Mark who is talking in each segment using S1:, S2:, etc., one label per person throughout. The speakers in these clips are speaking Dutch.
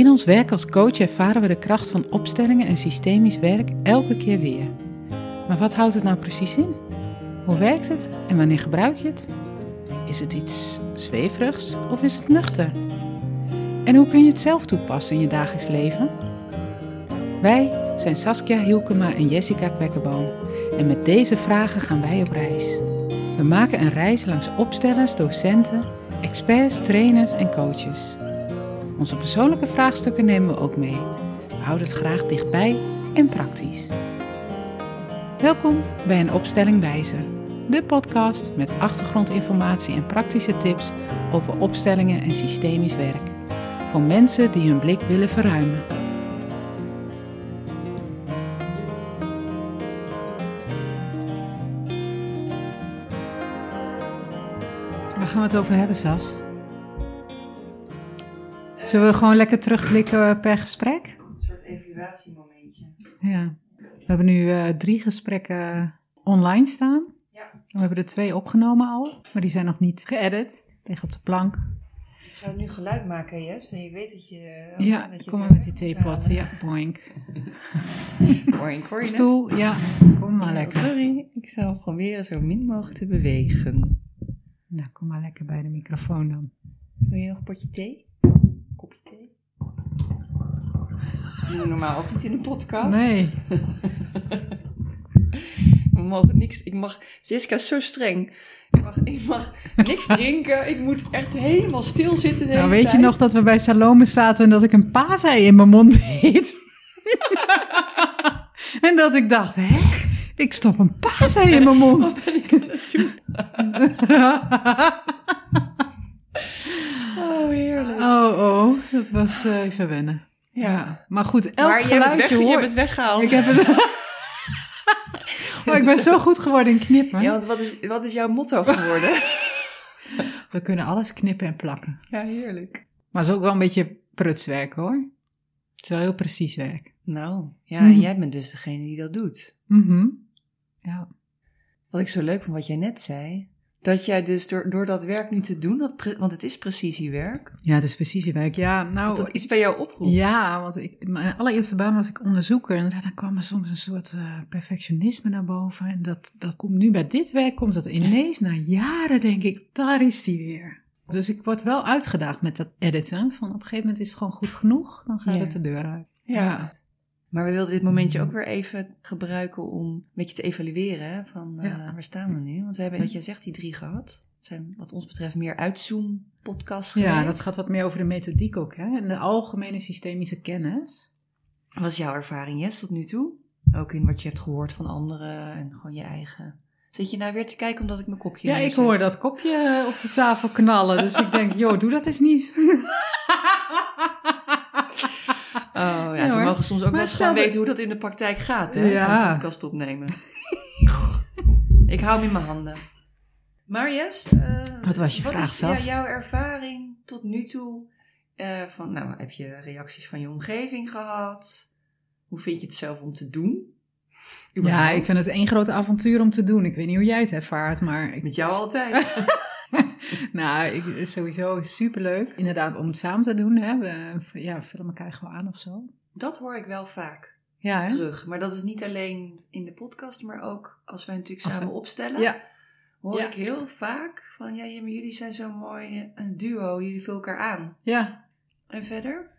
S1: In ons werk als coach ervaren we de kracht van opstellingen en systemisch werk elke keer weer. Maar wat houdt het nou precies in? Hoe werkt het en wanneer gebruik je het? Is het iets zweverigs of is het nuchter? En hoe kun je het zelf toepassen in je dagelijks leven? Wij zijn Saskia Hielkema en Jessica Kwekkenboom en met deze vragen gaan wij op reis. We maken een reis langs opstellers, docenten, experts, trainers en coaches. Onze persoonlijke vraagstukken nemen we ook mee. We houden het graag dichtbij en praktisch. Welkom bij een opstelling wijzer, de podcast met achtergrondinformatie en praktische tips over opstellingen en systemisch werk. Voor mensen die hun blik willen verruimen. Waar gaan we het over hebben, Sas? Zullen we gewoon lekker terugblikken per gesprek?
S2: Een soort evaluatiemomentje.
S1: Ja. We hebben nu eh, drie gesprekken online staan.
S2: Ja.
S1: We hebben er twee opgenomen al, maar die zijn nog niet geëdit. Liggen op de plank.
S2: Ik ga nu geluid maken, Jess. En je weet dat je...
S1: ja,
S2: dat je
S1: kom maar met die theepot. Ja, boink.
S2: halen. Hoor je,
S1: Stoel, ja, kom maar lekker.
S2: Sorry, ik zal het proberen zo min mogelijk te bewegen.
S1: Nou, kom maar lekker bij de microfoon dan.
S2: Wil je nog een potje thee? Kopje thee? Dat doen we normaal ook niet in de podcast.
S1: Nee,
S2: We mogen niks... Ik mag... Jessica is zo streng. Ik mag, ik mag niks drinken. Ik moet echt helemaal stil zitten de hele
S1: nou weet je nog dat we bij Salome zaten en dat ik een paasei in mijn mond deed? en dat ik dacht, hè? Ik stop een paasei in mijn mond.
S2: Wat ben ik aan het doen? Oh, heerlijk.
S1: Oh, oh, dat was eh, even wennen.
S2: Ja.
S1: Maar goed, elk
S2: maar je hebt, het
S1: geluidje
S2: weg, je hebt het weggehaald.
S1: Ik heb het... oh, ik ben zo goed geworden in knippen.
S2: Ja, want wat is, wat is jouw motto geworden?
S1: We kunnen alles knippen en plakken.
S2: ja, heerlijk.
S1: Maar het is ook wel een beetje prutswerk hoor. Het is wel heel precies werk.
S2: Nou, ja,
S1: Mhm.
S2: jij bent dus degene die dat doet.
S1: Mhm. Ja.
S2: Wat ik zo leuk vond wat jij net zei. Dat jij dus door, door dat werk nu te doen, dat want het is precisiewerk,
S1: ja, het is precisiewerk. Ja, nou...
S2: dat dat iets bij jou oproept.
S1: Ja, want ik, mijn allereerste baan was ik onderzoeker. En dan kwam er soms een soort eh, perfectionisme naar boven. En dat, dat komt nu bij dit werk, komt dat ineens na jaren, denk ik, daar is die weer. Dus ik word wel uitgedaagd met dat editen. Van op een gegeven moment is het gewoon goed genoeg, dan gaat
S2: Ja.
S1: het de deur uit.
S2: Ja. Maar we wilden dit momentje ook weer even gebruiken om een beetje te evalueren. hè, Van eh,
S1: Ja.
S2: waar staan we nu? Want we hebben, wat jij zegt, die drie gehad. Zijn wat ons betreft meer uitzoom-podcasts
S1: Ja,
S2: geweest.
S1: dat gaat wat meer over de methodiek ook, hè? En de algemene systemische kennis.
S2: Wat is jouw ervaring, Jess, tot nu toe? Ook in wat je hebt gehoord van anderen en gewoon je eigen. Zit je nou weer te kijken omdat ik mijn kopje
S1: Ja, ik hoor dat kopje op de tafel knallen. Dus ik denk, joh, doe dat eens niet.
S2: Oh ja,
S1: Ja,
S2: ze
S1: hoor.
S2: Mogen soms ook
S1: Maar
S2: wel eens weten hoe dat in de praktijk gaat, hè?
S1: Ja.
S2: Zo'n podcast opnemen. ik hou hem in mijn handen. Maar eh,
S1: Wat was je
S2: wat
S1: vraag,
S2: is ja, jouw ervaring tot nu toe? eh, van, nou, heb je reacties van je omgeving gehad? Hoe vind je het zelf om te doen?
S1: Ja, ik vind het één groot avontuur om te doen. Ik weet niet hoe jij het ervaart, maar... Ik,
S2: Met jou altijd.
S1: nou, ik, sowieso superleuk. Inderdaad, om het samen te doen. Hè. We ja, vullen elkaar gewoon aan of zo.
S2: Dat hoor ik wel vaak
S1: Ja,
S2: terug. Maar dat is niet alleen in de podcast, maar ook als wij natuurlijk
S1: Als
S2: samen
S1: we-
S2: opstellen.
S1: Ja,
S2: hoor
S1: Ja.
S2: ik heel vaak van ja, jullie zijn zo mooi een duo, jullie vullen elkaar aan.
S1: ja.
S2: En verder?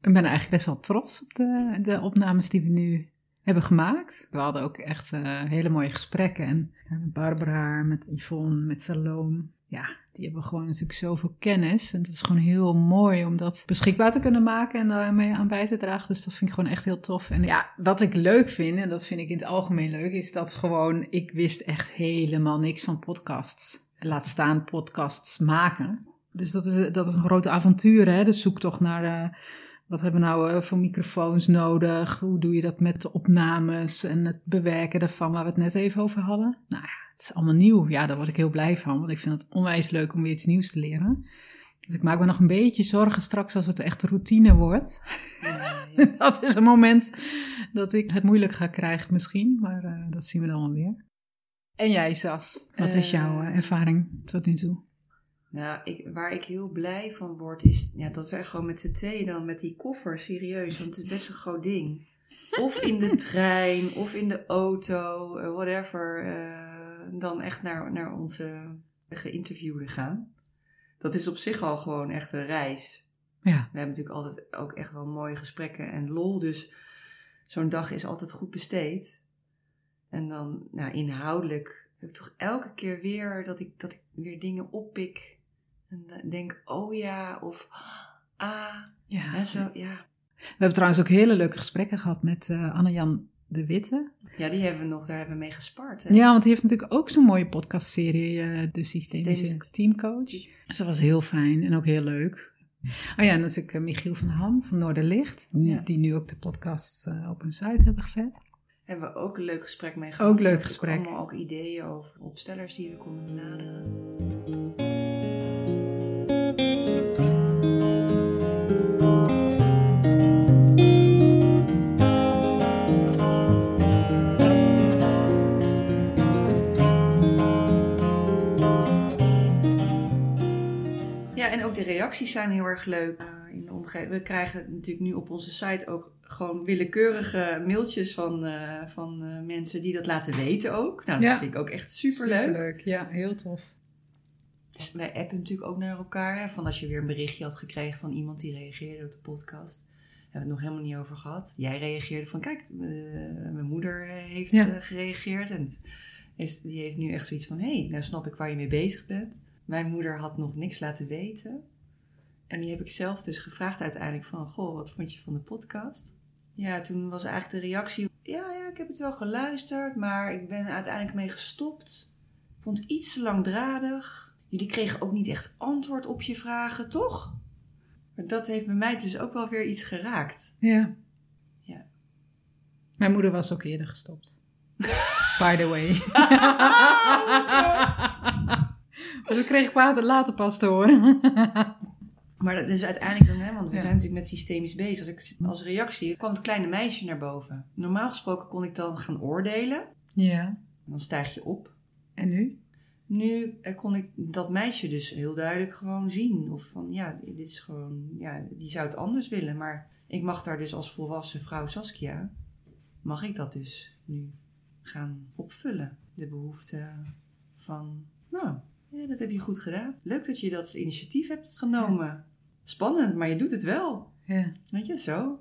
S1: Ik ben eigenlijk best wel trots op de, de opnames die we nu hebben gemaakt. We hadden ook echt eh, hele mooie gesprekken. En met Barbara, met Yvonne, met Salome. Ja, die hebben gewoon natuurlijk zoveel kennis. En het is gewoon heel mooi om dat beschikbaar te kunnen maken en daarmee aan bij te dragen. Dus dat vind ik gewoon echt heel tof. En ja, wat ik leuk vind, en dat vind ik in het algemeen leuk, is dat gewoon, ik wist echt helemaal niks van podcasts. Laat staan podcasts maken. Dus dat is, dat is een groot avontuur, hè? De zoektocht naar eh, wat hebben we nou eh, voor microfoons nodig? Hoe doe je dat met de opnames en het bewerken daarvan, waar we het net even over hadden? Nou ja, het is allemaal nieuw. Ja, daar word ik heel blij van, want ik vind het onwijs leuk om weer iets nieuws te leren. Dus ik maak me nog een beetje zorgen straks als het echt routine wordt. dat is een moment dat ik het moeilijk ga krijgen misschien, maar eh, dat zien we dan wel weer. En jij, Sas, wat is
S2: Eh,
S1: jouw eh, ervaring tot nu toe?
S2: Nou, ik, waar ik heel blij van word, is ja, dat wij gewoon met z'n tweeën dan met die koffer, serieus, want het is best een groot ding. Of in de trein, of in de auto, eh, whatever, eh, dan echt naar, naar onze geïnterviewden gaan. Dat is op zich al gewoon echt een reis.
S1: Ja.
S2: We hebben natuurlijk altijd ook echt wel mooie gesprekken en lol, dus zo'n dag is altijd goed besteed. En dan, nou, inhoudelijk heb ik toch elke keer weer dat ik, dat ik weer dingen oppik. En dan denk, oh ja, of ah,
S1: ja.
S2: en zo, ja.
S1: We hebben trouwens ook hele leuke gesprekken gehad met eh Anne-Jan de Witte.
S2: Ja, die hebben we nog, daar hebben we mee gespart. Hè?
S1: Ja, want die heeft natuurlijk ook zo'n mooie podcastserie, eh de Systemische
S2: Systemische-
S1: Teamcoach. Dus dat was heel fijn en ook heel leuk. Oh ja, en natuurlijk eh, Michiel van Ham van Noorderlicht,
S2: Ja.
S1: die nu ook de podcast eh, op hun site hebben gezet.
S2: Hebben we ook een leuk gesprek mee gehad.
S1: Ook leuk gesprek.
S2: Allemaal ook ideeën over opstellers die we konden benaderen. Reacties zijn heel erg leuk eh, in de omgeving. We krijgen natuurlijk nu op onze site ook gewoon willekeurige mailtjes van, eh, van eh, mensen die dat laten weten ook. Nou, dat
S1: Ja.
S2: vind ik ook echt superleuk.
S1: Superleuk, ja, heel tof.
S2: Dus wij appen natuurlijk ook naar elkaar. Hè, van als je weer een berichtje had gekregen van iemand die reageerde op de podcast. Hebben we het nog helemaal niet over gehad. Jij reageerde van, kijk, mijn moeder heeft
S1: Ja.
S2: gereageerd. En is, die heeft nu echt zoiets van, hé, hey, nou snap ik waar je mee bezig bent. Mijn moeder had nog niks laten weten. En die heb ik zelf dus gevraagd uiteindelijk van, goh, wat vond je van de podcast? Ja, toen was eigenlijk de reactie, ja, ja, ik heb het wel geluisterd, maar ik ben uiteindelijk mee gestopt. Ik vond het iets te langdradig. Jullie kregen ook niet echt antwoord op je vragen, toch? Maar dat heeft bij mij dus ook wel weer iets geraakt.
S1: Ja.
S2: Ja.
S1: Mijn moeder was ook eerder gestopt. By the way. maar dat kreeg ik later pas te horen.
S2: Maar dat is uiteindelijk dan, hè, want we
S1: Ja.
S2: zijn natuurlijk met systeemisch bezig. Als, ik, als reactie kwam het kleine meisje naar boven. Normaal gesproken kon ik dan gaan oordelen.
S1: ja.
S2: Dan stijg je op.
S1: En nu?
S2: Nu eh, kon ik dat meisje dus heel duidelijk gewoon zien. Of van, ja, dit is gewoon, ja, die zou het anders willen. Maar ik mag daar dus als volwassen vrouw Saskia, mag ik dat dus nu gaan opvullen. De behoefte van, nou, ja, dat heb je goed gedaan. Leuk dat je dat initiatief hebt genomen. Spannend, maar je doet het wel.
S1: Ja.
S2: Weet je, zo.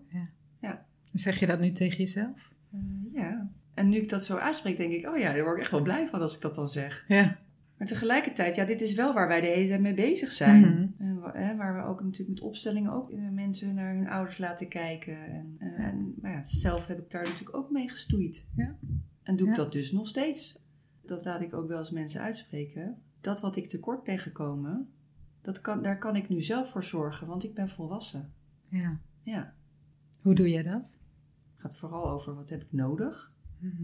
S1: Zeg je dat nu tegen jezelf?
S2: Eh, ja. En nu ik dat zo uitspreek, denk ik, oh ja, daar word ik echt wel blij van als ik dat dan zeg.
S1: Ja.
S2: Maar tegelijkertijd, ja, dit is wel waar wij de hele tijd mee bezig zijn. Hè, waar we ook natuurlijk met opstellingen ook eh, mensen naar hun ouders laten kijken. En, en, en maar ja, zelf heb ik daar natuurlijk ook mee gestoeid.
S1: Ja.
S2: En doe ik
S1: Ja.
S2: dat dus nog steeds. Dat laat ik ook wel eens mensen uitspreken. Dat wat ik tekort ben gekomen, dat kan, daar kan ik nu zelf voor zorgen, want ik ben volwassen.
S1: ja.
S2: Ja,
S1: Hoe doe jij dat?
S2: het gaat vooral over wat heb ik nodig.
S1: Mhm.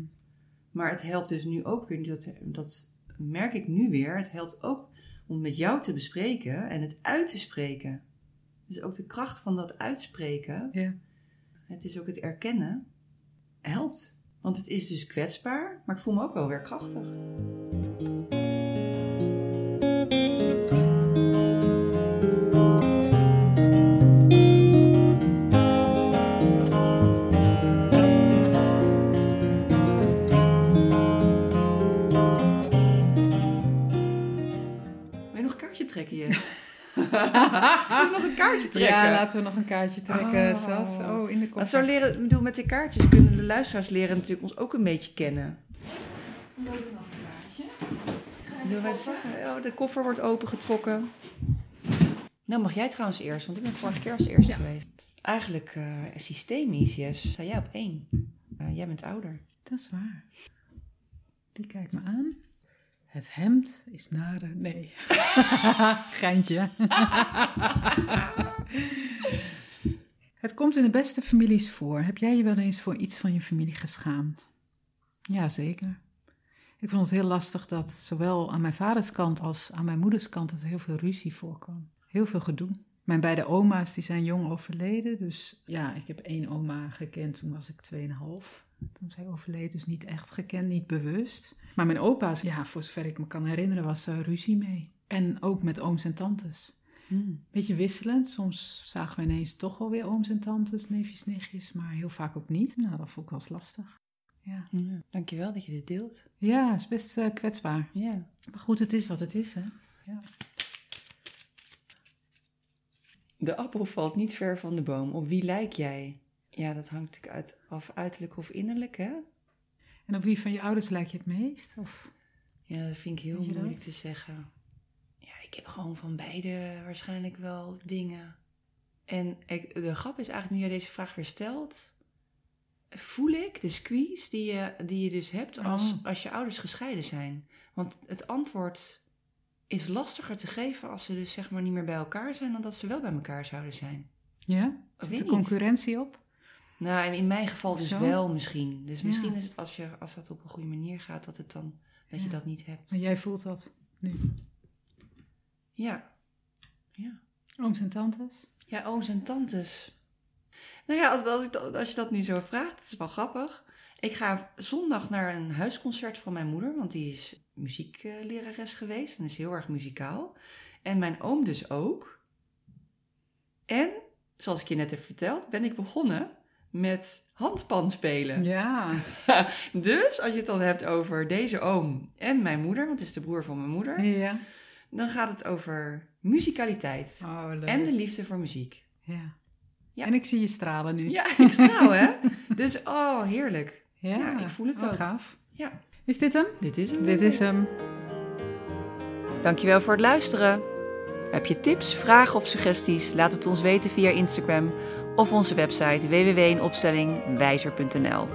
S2: Maar het helpt dus nu ook weer, dat, dat merk ik nu weer, het helpt ook om met jou te bespreken en het uit te spreken. Dus ook de kracht van dat uitspreken,
S1: Ja.
S2: het is ook het erkennen, helpt. Want het is dus kwetsbaar, maar ik voel me ook wel weer krachtig. Kaartje Jess? Wil je nog een kaartje trekken?
S1: Ja, laten we nog een kaartje trekken,
S2: Oh.
S1: Sas. Oh, in de.
S2: Want zo leren, ik bedoel, met de kaartjes kunnen de luisteraars leren natuurlijk ons ook een beetje kennen. Zullen wij zeggen, oh, de koffer wordt opengetrokken. Nou, mag jij trouwens eerst, want ik ben vorige keer als eerste
S1: Ja.
S2: geweest. Eigenlijk uh, systemisch, Jess, sta jij op één. Uh, jij bent ouder.
S1: Dat is waar. Die kijkt me aan. Het hemd is nare... Nee. Geintje. het komt in de beste families voor. Heb jij je wel eens voor iets van je familie geschaamd? Jazeker. Ik vond het heel lastig dat zowel aan mijn vaders kant als aan mijn moeders kant het heel veel ruzie voorkwam. Heel veel gedoe. Mijn beide oma's die zijn jong overleden. Dus ja, ik heb één oma gekend, toen was ik 2,5. Toen zij overleed, dus niet echt gekend, niet bewust. Maar mijn opa's, ja, voor zover ik me kan herinneren, was er ruzie mee. En ook met ooms en tantes.
S2: Hmm.
S1: Beetje wisselend. Soms zagen we ineens toch wel weer ooms en tantes, neefjes, nichtjes, maar heel vaak ook niet. Nou, dat vond ik wel eens lastig. Ja,
S2: Ja, dankjewel dat je dit deelt.
S1: ja is best eh, kwetsbaar.
S2: Ja.
S1: Maar goed, het is wat het is, hè? Ja.
S2: De appel valt niet ver van de boom. Op wie lijk jij? Ja, dat hangt natuurlijk uit, af uiterlijk of innerlijk, hè?
S1: En op wie van je ouders lijk je het meest? Of...
S2: Ja, dat vind ik heel
S1: je
S2: moeilijk
S1: dat?
S2: te zeggen. Ja, ik heb gewoon van beide waarschijnlijk wel dingen. En ik, de grap is eigenlijk, nu jij deze vraag weer stelt... voel ik de squeeze die je, die je dus hebt als,
S1: Oh.
S2: als je ouders gescheiden zijn. Want het antwoord is lastiger te geven als ze dus zeg maar niet meer bij elkaar zijn... dan dat ze wel bij elkaar zouden zijn.
S1: Ja? Zit
S2: niet.
S1: concurrentie op?
S2: Nou, in mijn geval dus
S1: Zo?
S2: wel misschien. Dus
S1: Ja.
S2: misschien is het als, je, als dat op een goede manier gaat, dat, het dan, dat je dat niet hebt.
S1: Maar jij voelt dat nu.
S2: Ja. Ja.
S1: Ooms en tantes?
S2: Ja, ooms en tantes. Nou ja, als, als, ik als je dat nu zo vraagt, dat is wel grappig. Ik ga zondag naar een huisconcert van mijn moeder, want die is muzieklerares geweest en is heel erg muzikaal. En mijn oom dus ook. En, zoals ik je net heb verteld, ben ik begonnen met handpan spelen.
S1: Ja.
S2: Dus als je het dan hebt over deze oom en mijn moeder, want het is de broer van mijn moeder,
S1: Ja.
S2: dan gaat het over muzikaliteit
S1: Oh, leuk.
S2: en de liefde voor muziek.
S1: Ja.
S2: Ja.
S1: En ik zie je stralen nu.
S2: Ja, ik straal hè. Dus oh, heerlijk.
S1: Ja,
S2: Ja, ik voel het
S1: wat
S2: ook.
S1: gaaf.
S2: Ja,
S1: Is dit hem?
S2: dit is hem.
S1: Dit is hem.
S2: Dankjewel voor het luisteren. Heb je tips, vragen of suggesties? Laat het ons weten via Instagram of onze website www.inopstellingwijzer.nl.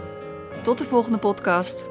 S2: Tot de volgende podcast.